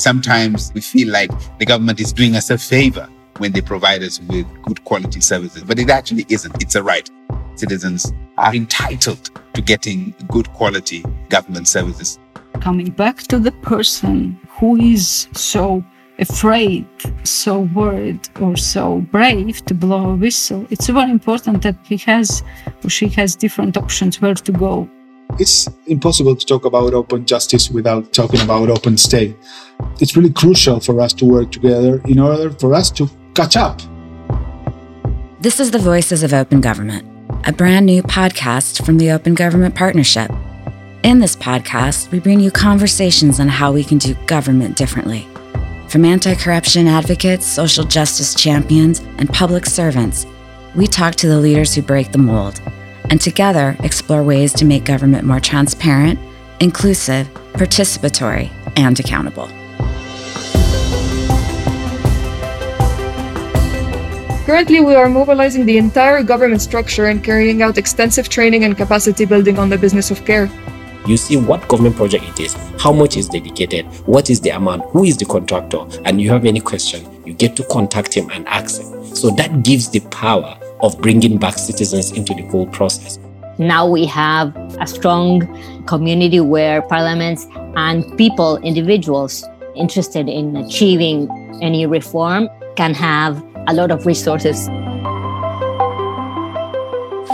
sometimes we feel like the government is doing us a favor when they provide us with good quality services, but it actually isn't. It's a right. Citizens are entitled to getting good quality government services. Coming back to the person who is so afraid, so worried, or so brave to blow a whistle, it's very important that he has or she has different options where to go. It's impossible to talk about open justice without talking about open state. It's really crucial for us to work together in order for us to catch up. This is the Voices of Open Government, a brand new podcast from the Open Government Partnership. In this podcast, we bring you conversations on how we can do government differently. From anti corruption advocates, social justice champions, and public servants, we talk to the leaders who break the mold and together explore ways to make government more transparent, inclusive, participatory, and accountable. Currently, we are mobilizing the entire government structure and carrying out extensive training and capacity building on the business of care. You see what government project it is, how much is dedicated, what is the amount, who is the contractor, and you have any question, you get to contact him and ask him. So that gives the power of bringing back citizens into the whole process. Now we have a strong community where parliaments and people, individuals interested in achieving any reform, can have a lot of resources.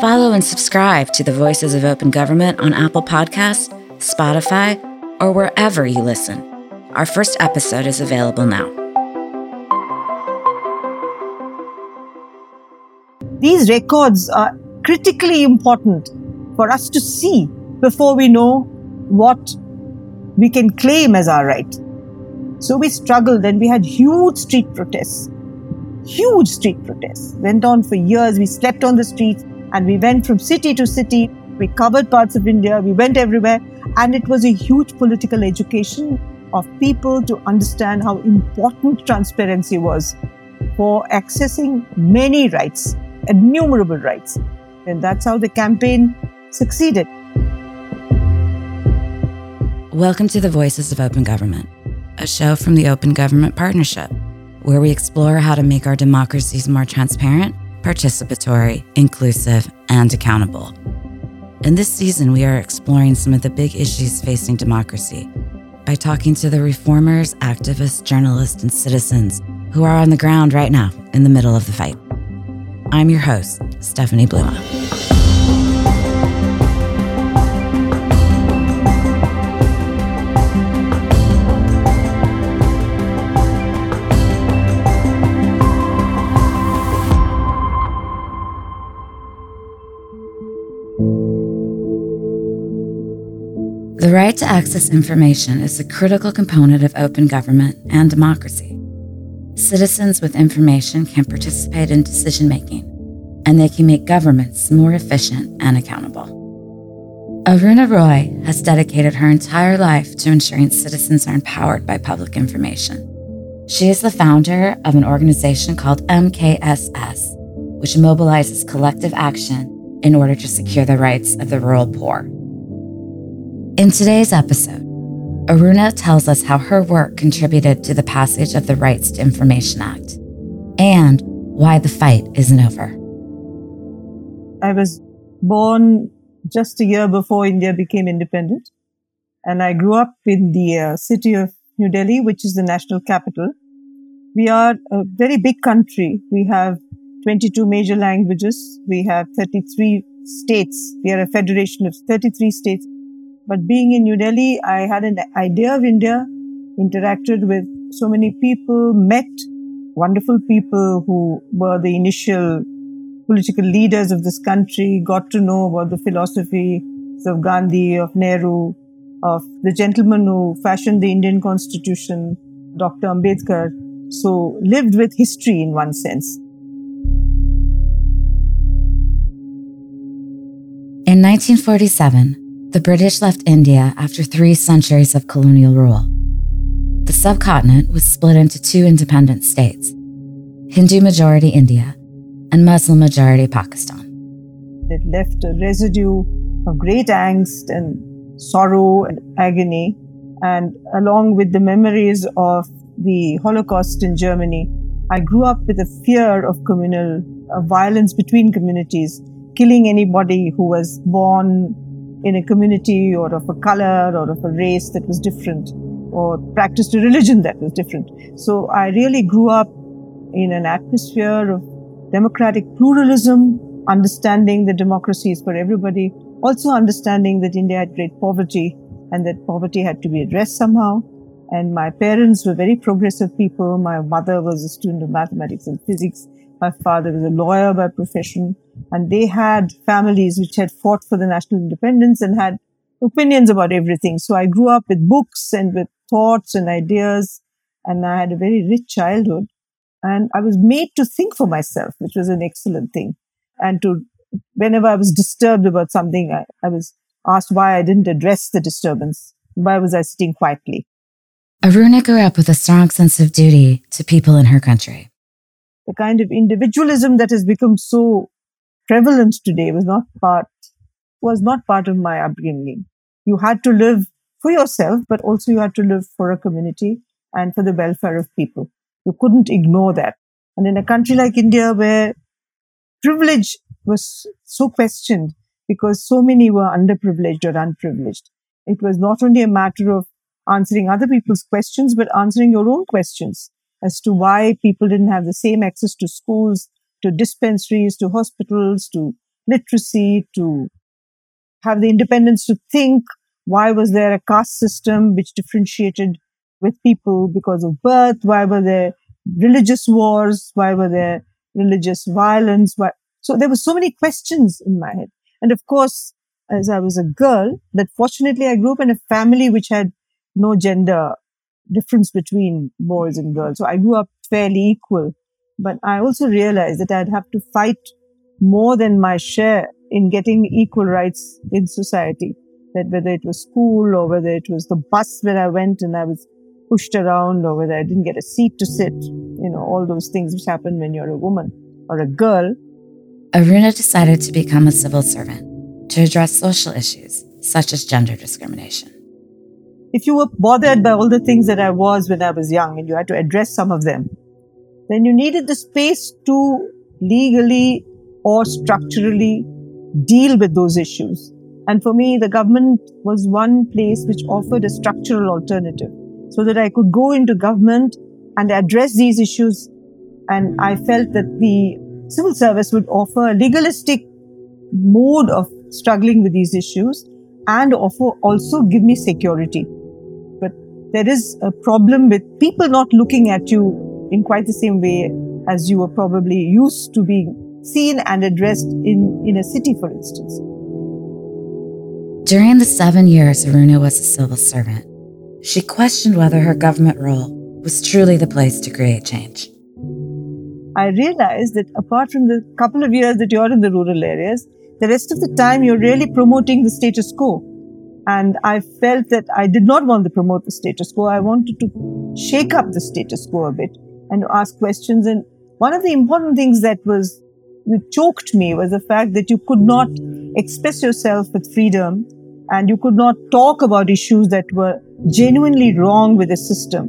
Follow and subscribe to the Voices of Open Government on Apple Podcasts, Spotify, or wherever you listen. Our first episode is available now. These records are critically important for us to see before we know what we can claim as our right. So we struggled and we had huge street protests. Huge street protests. Went on for years. We slept on the streets and we went from city to city. We covered parts of India. We went everywhere. And it was a huge political education of people to understand how important transparency was for accessing many rights innumerable rights. And that's how the campaign succeeded. Welcome to the Voices of Open Government, a show from the Open Government Partnership, where we explore how to make our democracies more transparent, participatory, inclusive, and accountable. In this season, we are exploring some of the big issues facing democracy by talking to the reformers, activists, journalists, and citizens who are on the ground right now in the middle of the fight. I'm your host, Stephanie Bluma. The right to access information is a critical component of open government and democracy. Citizens with information can participate in decision making, and they can make governments more efficient and accountable. Aruna Roy has dedicated her entire life to ensuring citizens are empowered by public information. She is the founder of an organization called MKSS, which mobilizes collective action in order to secure the rights of the rural poor. In today's episode, Aruna tells us how her work contributed to the passage of the Rights to Information Act and why the fight isn't over. I was born just a year before India became independent, and I grew up in the uh, city of New Delhi, which is the national capital. We are a very big country. We have 22 major languages. We have 33 states. We are a federation of 33 states. But being in New Delhi, I had an idea of India, interacted with so many people, met wonderful people who were the initial political leaders of this country, got to know about the philosophy of Gandhi, of Nehru, of the gentleman who fashioned the Indian constitution, Dr. Ambedkar. So lived with history in one sense. In 1947, the British left India after three centuries of colonial rule. The subcontinent was split into two independent states Hindu majority India and Muslim majority Pakistan. It left a residue of great angst and sorrow and agony And along with the memories of the Holocaust in Germany, I grew up with a fear of communal violence between communities, killing anybody who was born in a community or of a color or of a race that was different or practiced a religion that was different. So I really grew up in an atmosphere of democratic pluralism, understanding that democracy is for everybody, also understanding that India had great poverty and that poverty had to be addressed somehow. And my parents were very progressive people. My mother was a student of mathematics and physics. My father was a lawyer by profession. And they had families which had fought for the national independence and had opinions about everything. So I grew up with books and with thoughts and ideas. And I had a very rich childhood. And I was made to think for myself, which was an excellent thing. And to, whenever I was disturbed about something, I, I was asked why I didn't address the disturbance. Why was I sitting quietly? Aruna grew up with a strong sense of duty to people in her country. The kind of individualism that has become so prevalent today was not part was not part of my upbringing. You had to live for yourself, but also you had to live for a community and for the welfare of people. You couldn't ignore that. And in a country like India, where privilege was so questioned because so many were underprivileged or unprivileged, it was not only a matter of answering other people's questions, but answering your own questions as to why people didn't have the same access to schools, to dispensaries, to hospitals, to literacy, to have the independence to think. Why was there a caste system which differentiated with people because of birth? Why were there religious wars? Why were there religious violence? Why? So there were so many questions in my head. And of course, as I was a girl, that fortunately I grew up in a family which had no gender difference between boys and girls. So I grew up fairly equal. But I also realized that I'd have to fight more than my share in getting equal rights in society. That whether it was school or whether it was the bus where I went and I was pushed around or whether I didn't get a seat to sit, you know, all those things which happen when you're a woman or a girl. Aruna decided to become a civil servant to address social issues such as gender discrimination if you were bothered by all the things that I was when I was young and you had to address some of them, then you needed the space to legally or structurally deal with those issues. And for me, the government was one place which offered a structural alternative so that I could go into government and address these issues. And I felt that the civil service would offer a legalistic mode of struggling with these issues and offer also give me security there is a problem with people not looking at you in quite the same way as you were probably used to being seen and addressed in, in a city, for instance. During the seven years Aruna was a civil servant, she questioned whether her government role was truly the place to create change. I realized that apart from the couple of years that you're in the rural areas, the rest of the time you're really promoting the status quo and I felt that I did not want to promote the status quo. I wanted to shake up the status quo a bit and to ask questions. And one of the important things that was, that choked me was the fact that you could not express yourself with freedom and you could not talk about issues that were genuinely wrong with the system,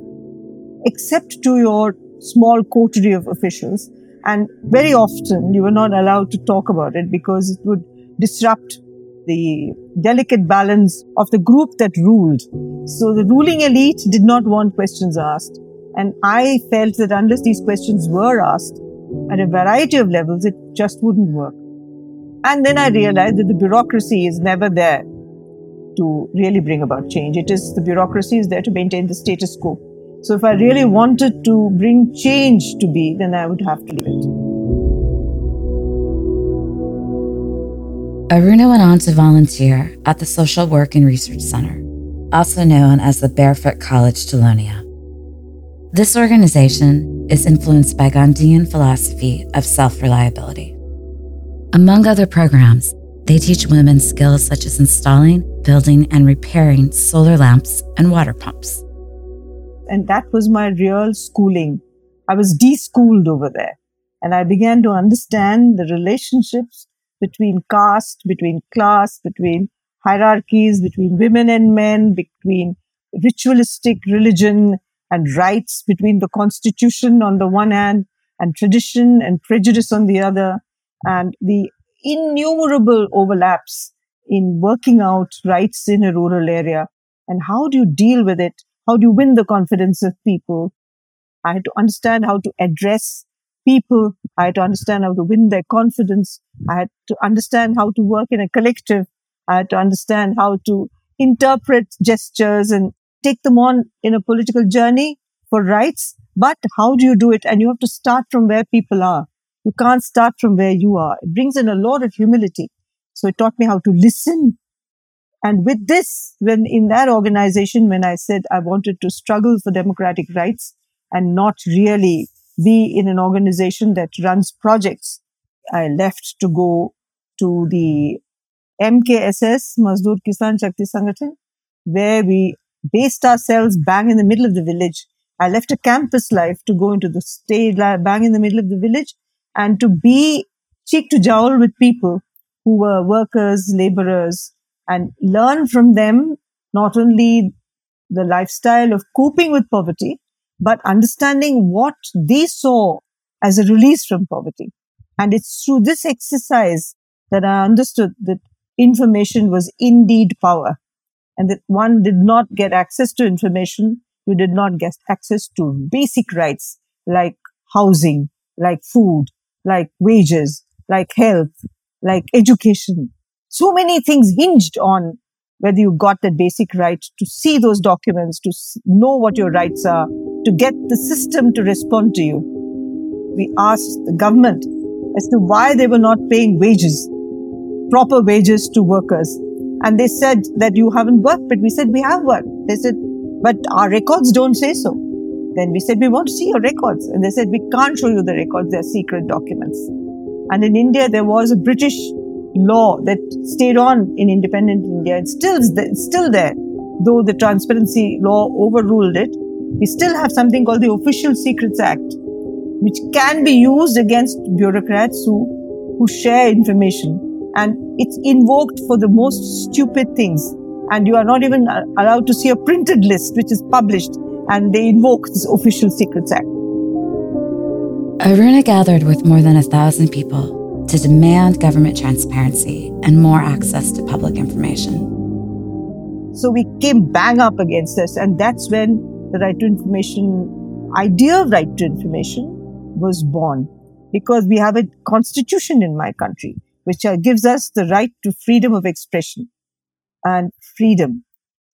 except to your small coterie of officials. And very often you were not allowed to talk about it because it would disrupt the delicate balance of the group that ruled. So the ruling elite did not want questions asked. And I felt that unless these questions were asked at a variety of levels, it just wouldn't work. And then I realized that the bureaucracy is never there to really bring about change. It is the bureaucracy is there to maintain the status quo. So if I really wanted to bring change to be, then I would have to leave it. Aruna went on to volunteer at the Social Work and Research Center, also known as the Barefoot College Tilonia. This organization is influenced by Gandhian philosophy of self reliability. Among other programs, they teach women skills such as installing, building, and repairing solar lamps and water pumps. And that was my real schooling. I was de-schooled over there. And I began to understand the relationships between caste, between class, between hierarchies, between women and men, between ritualistic religion and rights between the constitution on the one hand and tradition and prejudice on the other and the innumerable overlaps in working out rights in a rural area. And how do you deal with it? How do you win the confidence of people? I had to understand how to address people i had to understand how to win their confidence i had to understand how to work in a collective i had to understand how to interpret gestures and take them on in a political journey for rights. But how do you do it? And you have to start from where people are. You can't start from where you are. It brings in a lot of humility. So it taught me how to listen. And with this, when in that organization, when I said I wanted to struggle for democratic rights and not really be in an organization that runs projects, I left to go to the MKSS, Mazdoor Kisan Shakti Sangathan, where we based ourselves bang in the middle of the village. I left a campus life to go into the state bang in the middle of the village and to be cheek to jowl with people who were workers, laborers and learn from them not only the lifestyle of coping with poverty, but understanding what they saw as a release from poverty. And it's through this exercise that I understood that information was indeed power and that one did not get access to information, you did not get access to basic rights like housing, like food, like wages, like health, like education. So many things hinged on whether you got that basic right to see those documents, to know what your rights are, to get the system to respond to you. We asked the government as to why they were not paying wages, proper wages to workers. And they said that you haven't worked, but we said we have worked. They said, but our records don't say so. Then we said, we want to see your records. And they said, we can't show you the records, they're secret documents. And in India, there was a British law that stayed on in independent India. It's still, it's still there. Though the transparency law overruled it, we still have something called the Official Secrets Act, which can be used against bureaucrats who, who share information and it's invoked for the most stupid things. And you are not even allowed to see a printed list which is published, and they invoke this Official Secrets Act. Aruna gathered with more than a thousand people to demand government transparency and more access to public information. So we came bang up against this, and that's when the right to information idea of right to information was born because we have a constitution in my country which uh, gives us the right to freedom of expression and freedom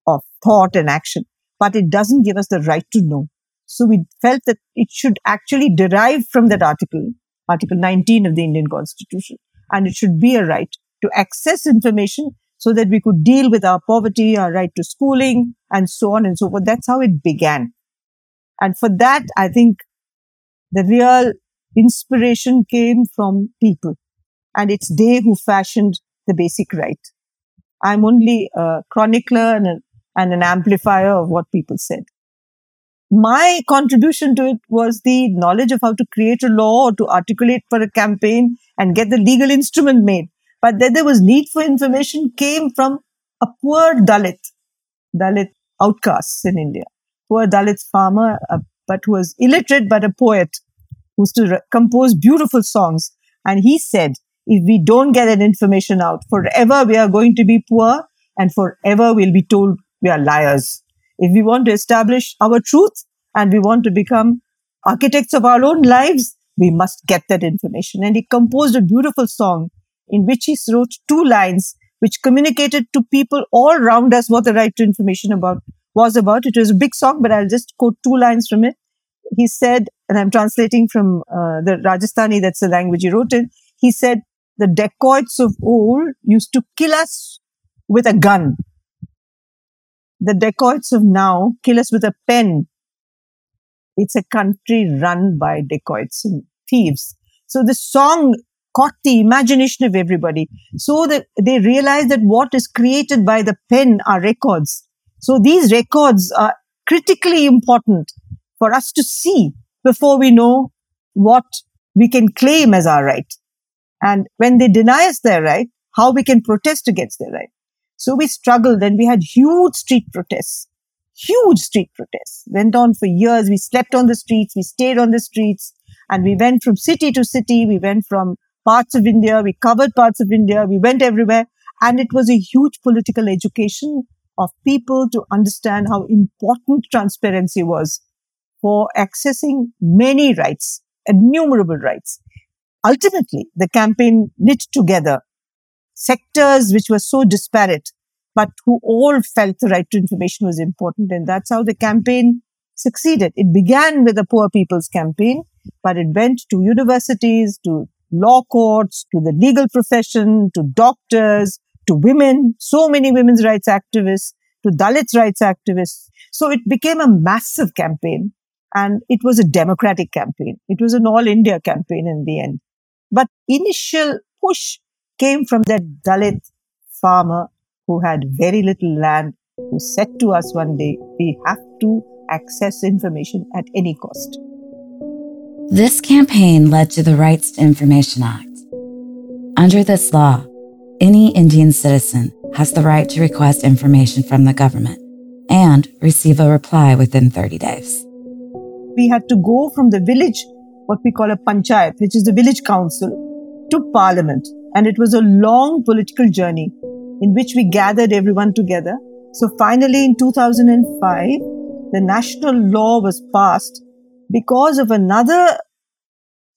of thought and action. But it doesn't give us the right to know. So we felt that it should actually derive from that article, Article 19 of the Indian Constitution. And it should be a right to access information so that we could deal with our poverty, our right to schooling, and so on and so forth. That's how it began. And for that, I think the real inspiration came from people and it's they who fashioned the basic right. I'm only a chronicler and, a, and an amplifier of what people said. My contribution to it was the knowledge of how to create a law or to articulate for a campaign and get the legal instrument made. But that there was need for information came from a poor Dalit, Dalit outcasts in India, poor Dalit farmer, uh, but who was illiterate but a poet who used to re- compose beautiful songs. And he said if we don't get that information out, forever we are going to be poor and forever we'll be told we are liars. If we want to establish our truth and we want to become architects of our own lives, we must get that information. And he composed a beautiful song in which he wrote two lines which communicated to people all around us what the right to information about was about. It was a big song, but I'll just quote two lines from it. He said, and I'm translating from uh, the Rajasthani, that's the language he wrote in. He said, the dacoits of old used to kill us with a gun. The dacoits of now kill us with a pen. It's a country run by dacoits and thieves. So the song caught the imagination of everybody. So that they realized that what is created by the pen are records. So these records are critically important for us to see before we know what we can claim as our right. And when they deny us their right, how we can protest against their right. So we struggled and we had huge street protests, huge street protests, went on for years. We slept on the streets, we stayed on the streets, and we went from city to city. We went from parts of India, we covered parts of India, we went everywhere. And it was a huge political education of people to understand how important transparency was for accessing many rights, innumerable rights. Ultimately, the campaign knit together sectors which were so disparate, but who all felt the right to information was important. And that's how the campaign succeeded. It began with a poor people's campaign, but it went to universities, to law courts, to the legal profession, to doctors, to women, so many women's rights activists, to Dalit rights activists. So it became a massive campaign and it was a democratic campaign. It was an all India campaign in the end. But initial push came from that Dalit farmer who had very little land who said to us one day, we have to access information at any cost. This campaign led to the Rights to Information Act. Under this law, any Indian citizen has the right to request information from the government and receive a reply within 30 days. We had to go from the village, what we call a panchayat, which is the village council, to parliament. And it was a long political journey in which we gathered everyone together. So finally, in 2005, the national law was passed because of another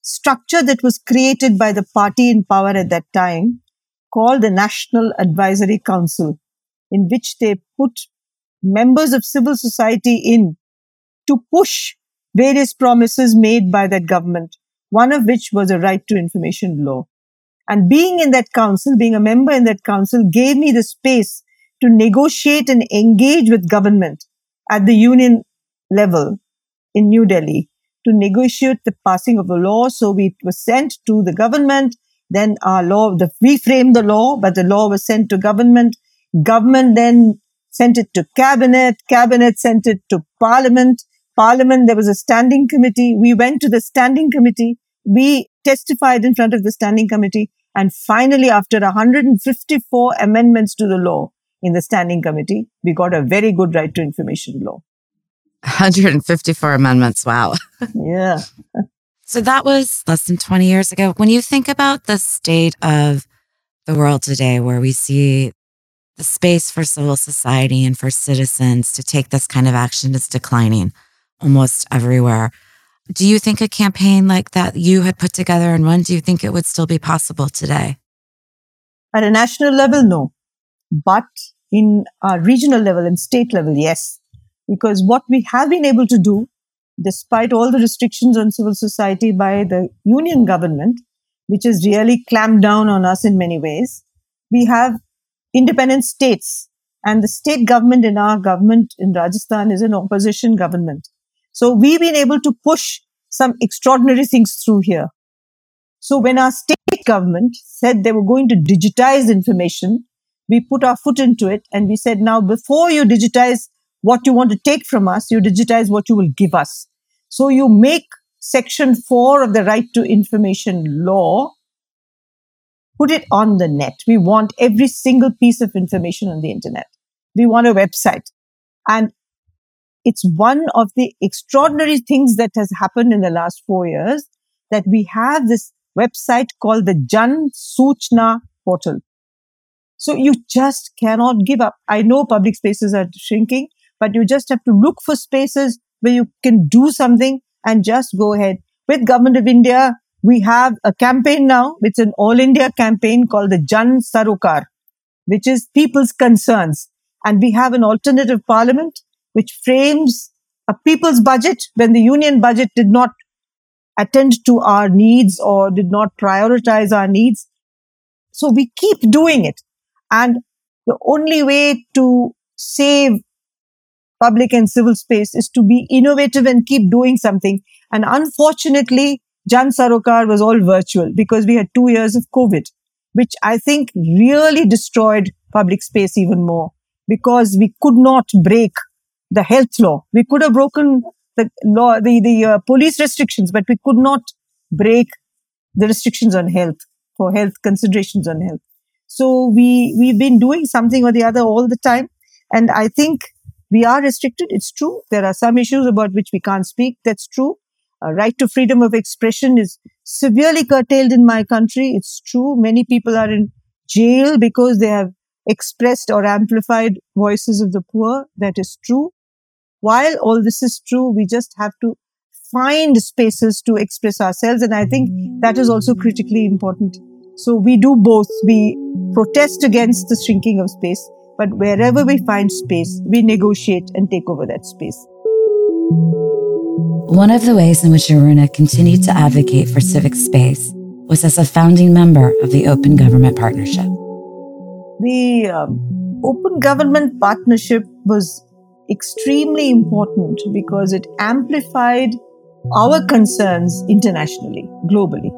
structure that was created by the party in power at that time called the National Advisory Council, in which they put members of civil society in to push various promises made by that government, one of which was a right to information law. And being in that council, being a member in that council gave me the space to negotiate and engage with government at the union level in New Delhi to negotiate the passing of a law. So we was sent to the government. Then our law, the, we framed the law, but the law was sent to government. Government then sent it to cabinet. Cabinet sent it to parliament. Parliament, there was a standing committee. We went to the standing committee. We testified in front of the standing committee. And finally, after 154 amendments to the law in the standing committee, we got a very good right to information law. 154 amendments. Wow. yeah. so that was less than 20 years ago. When you think about the state of the world today, where we see the space for civil society and for citizens to take this kind of action is declining almost everywhere. Do you think a campaign like that you had put together and run, do you think it would still be possible today? At a national level, no. But in a regional level and state level, yes. Because what we have been able to do, despite all the restrictions on civil society by the union government, which has really clamped down on us in many ways, we have independent states. And the state government in our government in Rajasthan is an opposition government. So we've been able to push some extraordinary things through here. So when our state government said they were going to digitize information, we put our foot into it and we said, now before you digitize what you want to take from us, you digitize what you will give us. So you make section four of the right to information law, put it on the net. We want every single piece of information on the internet. We want a website. And it's one of the extraordinary things that has happened in the last four years that we have this website called the Jan Soochna portal. So you just cannot give up. I know public spaces are shrinking, but you just have to look for spaces where you can do something and just go ahead. With Government of India, we have a campaign now. It's an all India campaign called the Jan Sarokar, which is people's concerns. And we have an alternative parliament which frames a people's budget when the union budget did not attend to our needs or did not prioritize our needs. So we keep doing it. And the only way to save public and civil space is to be innovative and keep doing something. And unfortunately, Jan Sarokar was all virtual because we had two years of COVID, which I think really destroyed public space even more because we could not break the health law. We could have broken the law, the, the uh, police restrictions, but we could not break the restrictions on health for health considerations on health. So we, we've been doing something or the other all the time. And I think We are restricted. It's true. There are some issues about which we can't speak. That's true. Uh, right to freedom of expression is severely curtailed in my country. It's true. Many people are in jail because they have expressed or amplified voices of the poor. That is true. While all this is true, we just have to find spaces to express ourselves. And I think that is also critically important. So we do both. We protest against the shrinking of space, but wherever we find space, we negotiate and take over that space. One of the ways in which Aruna continued to advocate for civic space was as a founding member of the Open Government Partnership. The um, Open Government Partnership was extremely important because it amplified our concerns internationally, globally.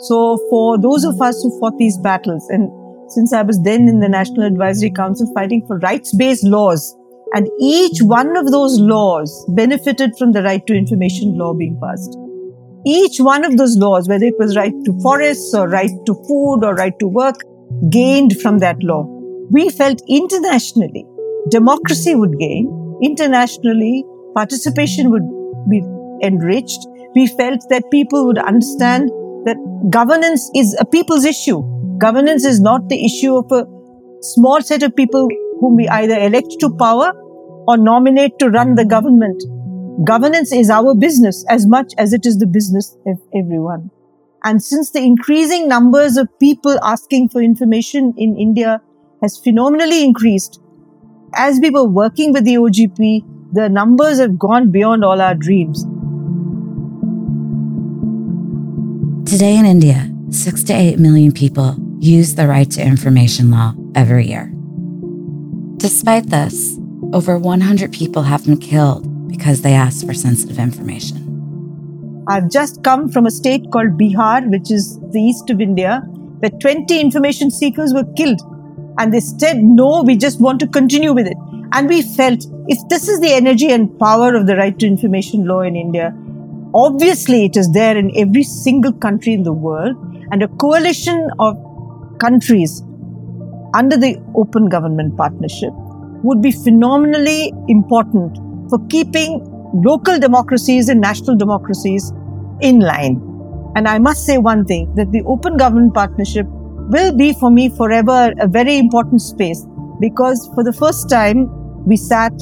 So, for those of us who fought these battles, and since I was then in the National Advisory Council fighting for rights based laws, and each one of those laws benefited from the right to information law being passed. Each one of those laws, whether it was right to forests or right to food or right to work, gained from that law. We felt internationally democracy would gain, internationally participation would be enriched. We felt that people would understand that governance is a people's issue. Governance is not the issue of a small set of people whom we either elect to power or nominate to run the government. Governance is our business as much as it is the business of everyone. And since the increasing numbers of people asking for information in India has phenomenally increased, as we were working with the OGP, the numbers have gone beyond all our dreams. Today in India, 6 to 8 million people use the right to information law every year. Despite this, over 100 people have been killed because they asked for sensitive information. I've just come from a state called Bihar, which is the east of India, where 20 information seekers were killed. And they said, no, we just want to continue with it. And we felt if this is the energy and power of the right to information law in India, Obviously, it is there in every single country in the world, and a coalition of countries under the Open Government Partnership would be phenomenally important for keeping local democracies and national democracies in line. And I must say one thing that the Open Government Partnership will be for me forever a very important space because for the first time we sat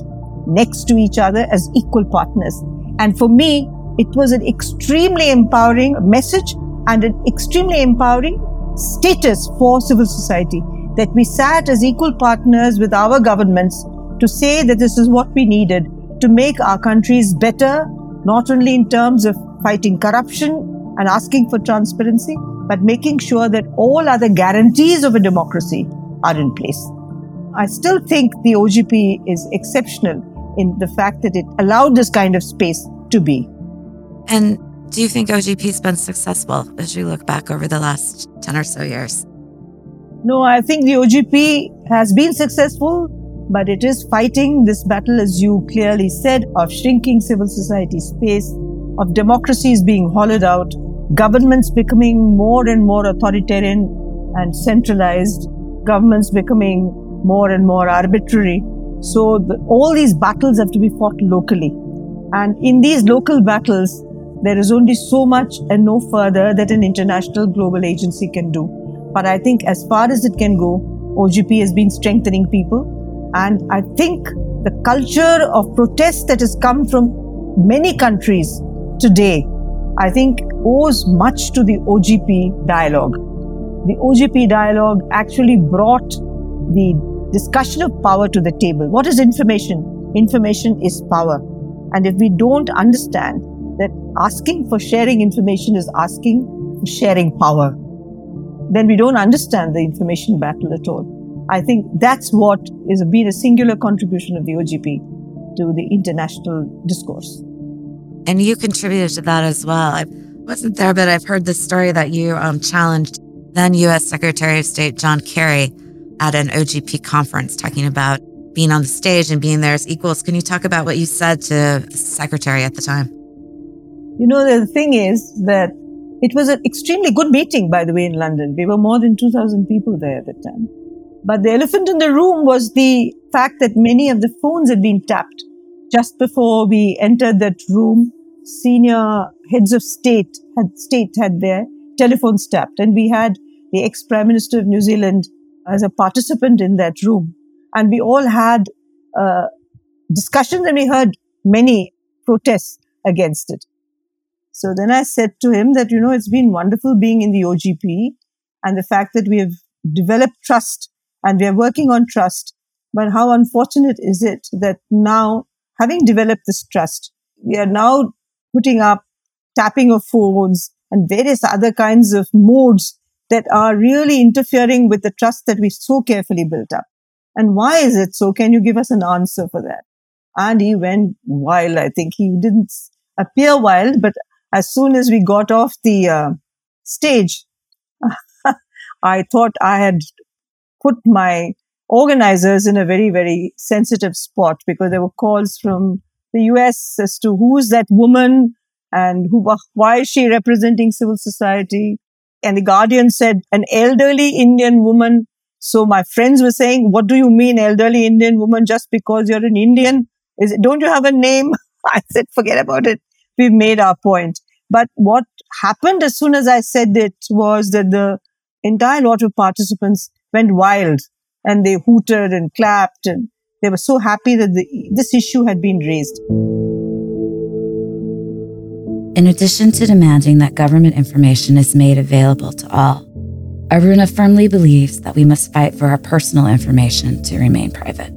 next to each other as equal partners. And for me, it was an extremely empowering message and an extremely empowering status for civil society that we sat as equal partners with our governments to say that this is what we needed to make our countries better, not only in terms of fighting corruption and asking for transparency, but making sure that all other guarantees of a democracy are in place. I still think the OGP is exceptional in the fact that it allowed this kind of space to be. And do you think OGP's been successful as you look back over the last 10 or so years? No, I think the OGP has been successful, but it is fighting this battle, as you clearly said, of shrinking civil society space, of democracies being hollowed out, governments becoming more and more authoritarian and centralized, governments becoming more and more arbitrary. So the, all these battles have to be fought locally. And in these local battles, there is only so much and no further that an international global agency can do. But I think as far as it can go, OGP has been strengthening people. And I think the culture of protest that has come from many countries today, I think owes much to the OGP dialogue. The OGP dialogue actually brought the discussion of power to the table. What is information? Information is power. And if we don't understand that asking for sharing information is asking for sharing power, then we don't understand the information battle at all. I think that's what is been a singular contribution of the OGP to the international discourse. And you contributed to that as well. I wasn't there, but I've heard the story that you um, challenged then U.S. Secretary of State John Kerry at an OGP conference talking about being on the stage and being there as equals. Can you talk about what you said to the secretary at the time? You know, the thing is that it was an extremely good meeting, by the way, in London. We were more than 2,000 people there at the time. But the elephant in the room was the fact that many of the phones had been tapped. Just before we entered that room, senior heads of state had state had their telephones tapped, and we had the ex Prime Minister of New Zealand as a participant in that room, and we all had uh, discussions, and we heard many protests against it. So then I said to him that you know it's been wonderful being in the OGP, and the fact that we have developed trust and we are working on trust. But how unfortunate is it that now, having developed this trust, we are now putting up tapping of phones and various other kinds of modes that are really interfering with the trust that we so carefully built up. And why is it so? Can you give us an answer for that? And he went wild. I think he didn't appear wild, but as soon as we got off the uh, stage, I thought I had put my organizers in a very, very sensitive spot because there were calls from the US as to who's that woman and who, why is she representing civil society? And the Guardian said, an elderly Indian woman. So my friends were saying, what do you mean elderly Indian woman just because you're an Indian? Is it, don't you have a name? I said, forget about it. We've made our point. But what happened as soon as I said it was that the entire lot of participants went wild and they hooted and clapped and they were so happy that the, this issue had been raised. In addition to demanding that government information is made available to all, Aruna firmly believes that we must fight for our personal information to remain private.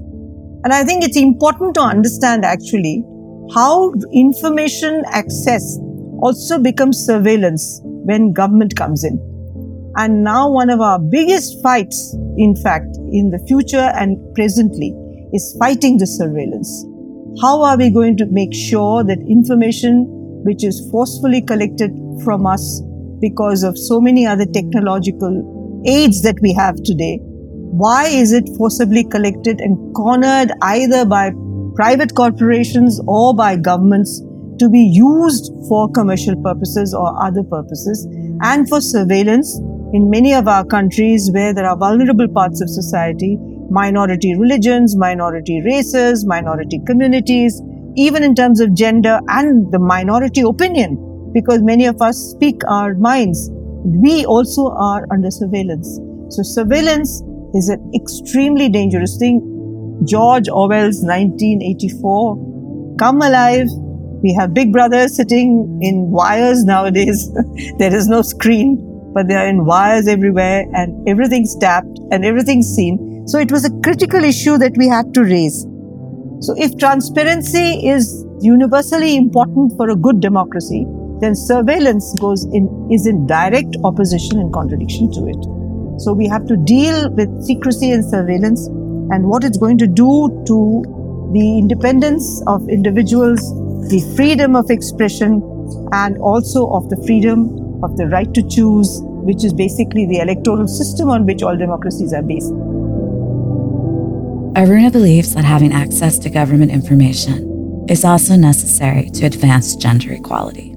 And I think it's important to understand actually how information access also becomes surveillance when government comes in. And now one of our biggest fights, in fact, in the future and presently is fighting the surveillance. How are we going to make sure that information which is forcefully collected from us because of so many other technological aids that we have today, why is it forcibly collected and cornered either by private corporations or by governments to be used for commercial purposes or other purposes and for surveillance in many of our countries where there are vulnerable parts of society, minority religions, minority races, minority communities, even in terms of gender and the minority opinion, because many of us speak our minds, we also are under surveillance. So surveillance is an extremely dangerous thing. George Orwell's 1984, come alive. We have Big Brother sitting in wires nowadays. there is no screen but they are in wires everywhere and everything's tapped and everything's seen. So it was a critical issue that we had to raise. So if transparency is universally important for a good democracy, then surveillance goes in, is in direct opposition and contradiction to it. So we have to deal with secrecy and surveillance and what it's going to do to the independence of individuals, the freedom of expression, and also of the freedom of the right to choose, which is basically the electoral system on which all democracies are based. Aruna believes that having access to government information is also necessary to advance gender equality.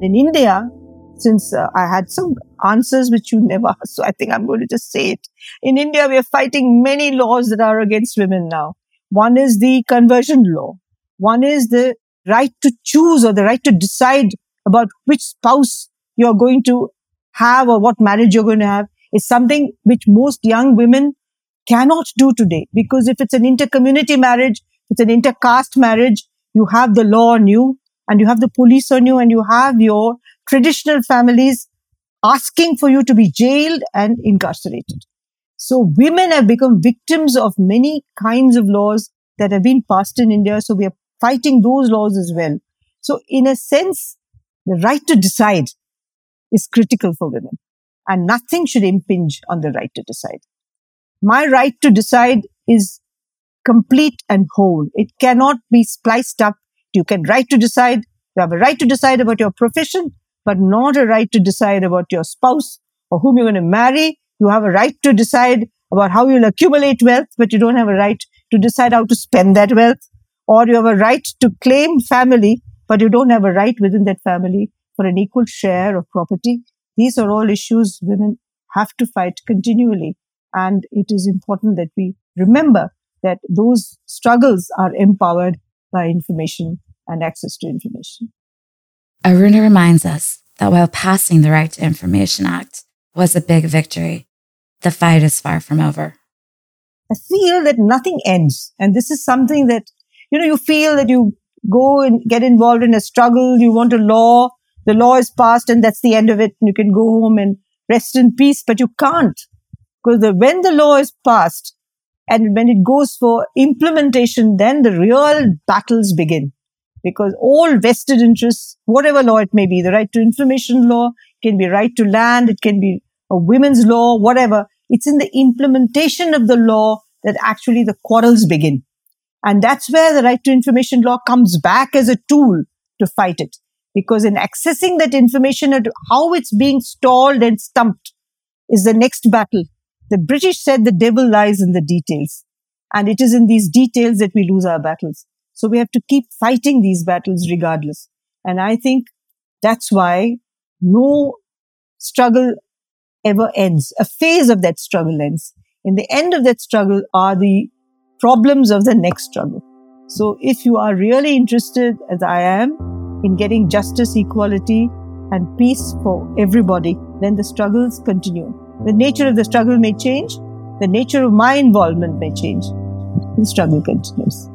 In India, since uh, I had some answers which you never asked, so I think I'm going to just say it. In India, we are fighting many laws that are against women now. One is the conversion law. One is the right to choose or the right to decide about which spouse you're going to have or what marriage you're going to have is something which most young women cannot do today. Because if it's an inter-community marriage, it's an inter-caste marriage, you have the law on you and you have the police on you and you have your traditional families asking for you to be jailed and incarcerated. So women have become victims of many kinds of laws that have been passed in India. So we are fighting those laws as well. So in a sense, the right to decide is critical for women and nothing should impinge on the right to decide. My right to decide is complete and whole. It cannot be spliced up. You can right to decide. You have a right to decide about your profession, but not a right to decide about your spouse or whom you're going to marry. You have a right to decide about how you'll accumulate wealth, but you don't have a right to decide how to spend that wealth. Or you have a right to claim family, but you don't have a right within that family for an equal share of property. These are all issues women have to fight continually. And it is important that we remember that those struggles are empowered by information and access to information. Aruna reminds us that while passing the Right to Information Act was a big victory, the fight is far from over. I feel that nothing ends. And this is something that, you know, you feel that you go and get involved in a struggle, you want a law, the law is passed and that's the end of it. And you can go home and rest in peace, but you can't. Because the, when the law is passed and when it goes for implementation, then the real battles begin. Because all vested interests, whatever law it may be, the right to information law, can be right to land, it can be a women's law, whatever. It's in the implementation of the law that actually the quarrels begin. And that's where the right to information law comes back as a tool to fight it. Because in accessing that information and how it's being stalled and stumped is the next battle. The British said the devil lies in the details. And it is in these details that we lose our battles. So we have to keep fighting these battles regardless. And I think that's why no struggle ever ends. A phase of that struggle ends. In the end of that struggle are the problems of the next struggle. So if you are really interested, as I am, in getting justice, equality, and peace for everybody, then the struggles continue. The nature of the struggle may change, the nature of my involvement may change. The struggle continues.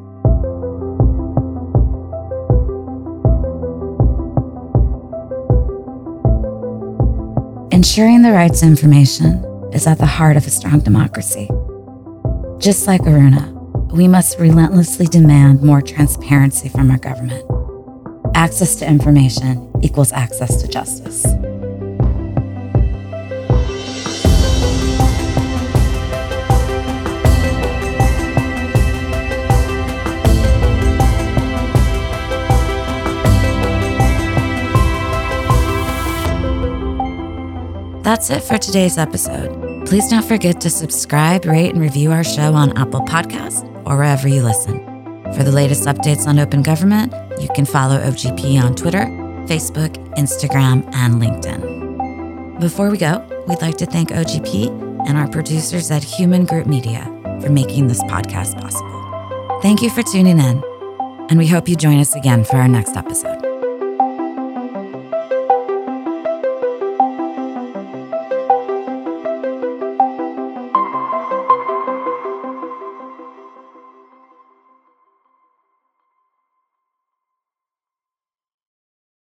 Ensuring the right to information is at the heart of a strong democracy. Just like Aruna, we must relentlessly demand more transparency from our government. Access to information equals access to justice. That's it for today's episode. Please don't forget to subscribe, rate, and review our show on Apple Podcasts or wherever you listen. For the latest updates on open government, you can follow OGP on Twitter, Facebook, Instagram, and LinkedIn. Before we go, we'd like to thank OGP and our producers at Human Group Media for making this podcast possible. Thank you for tuning in, and we hope you join us again for our next episode.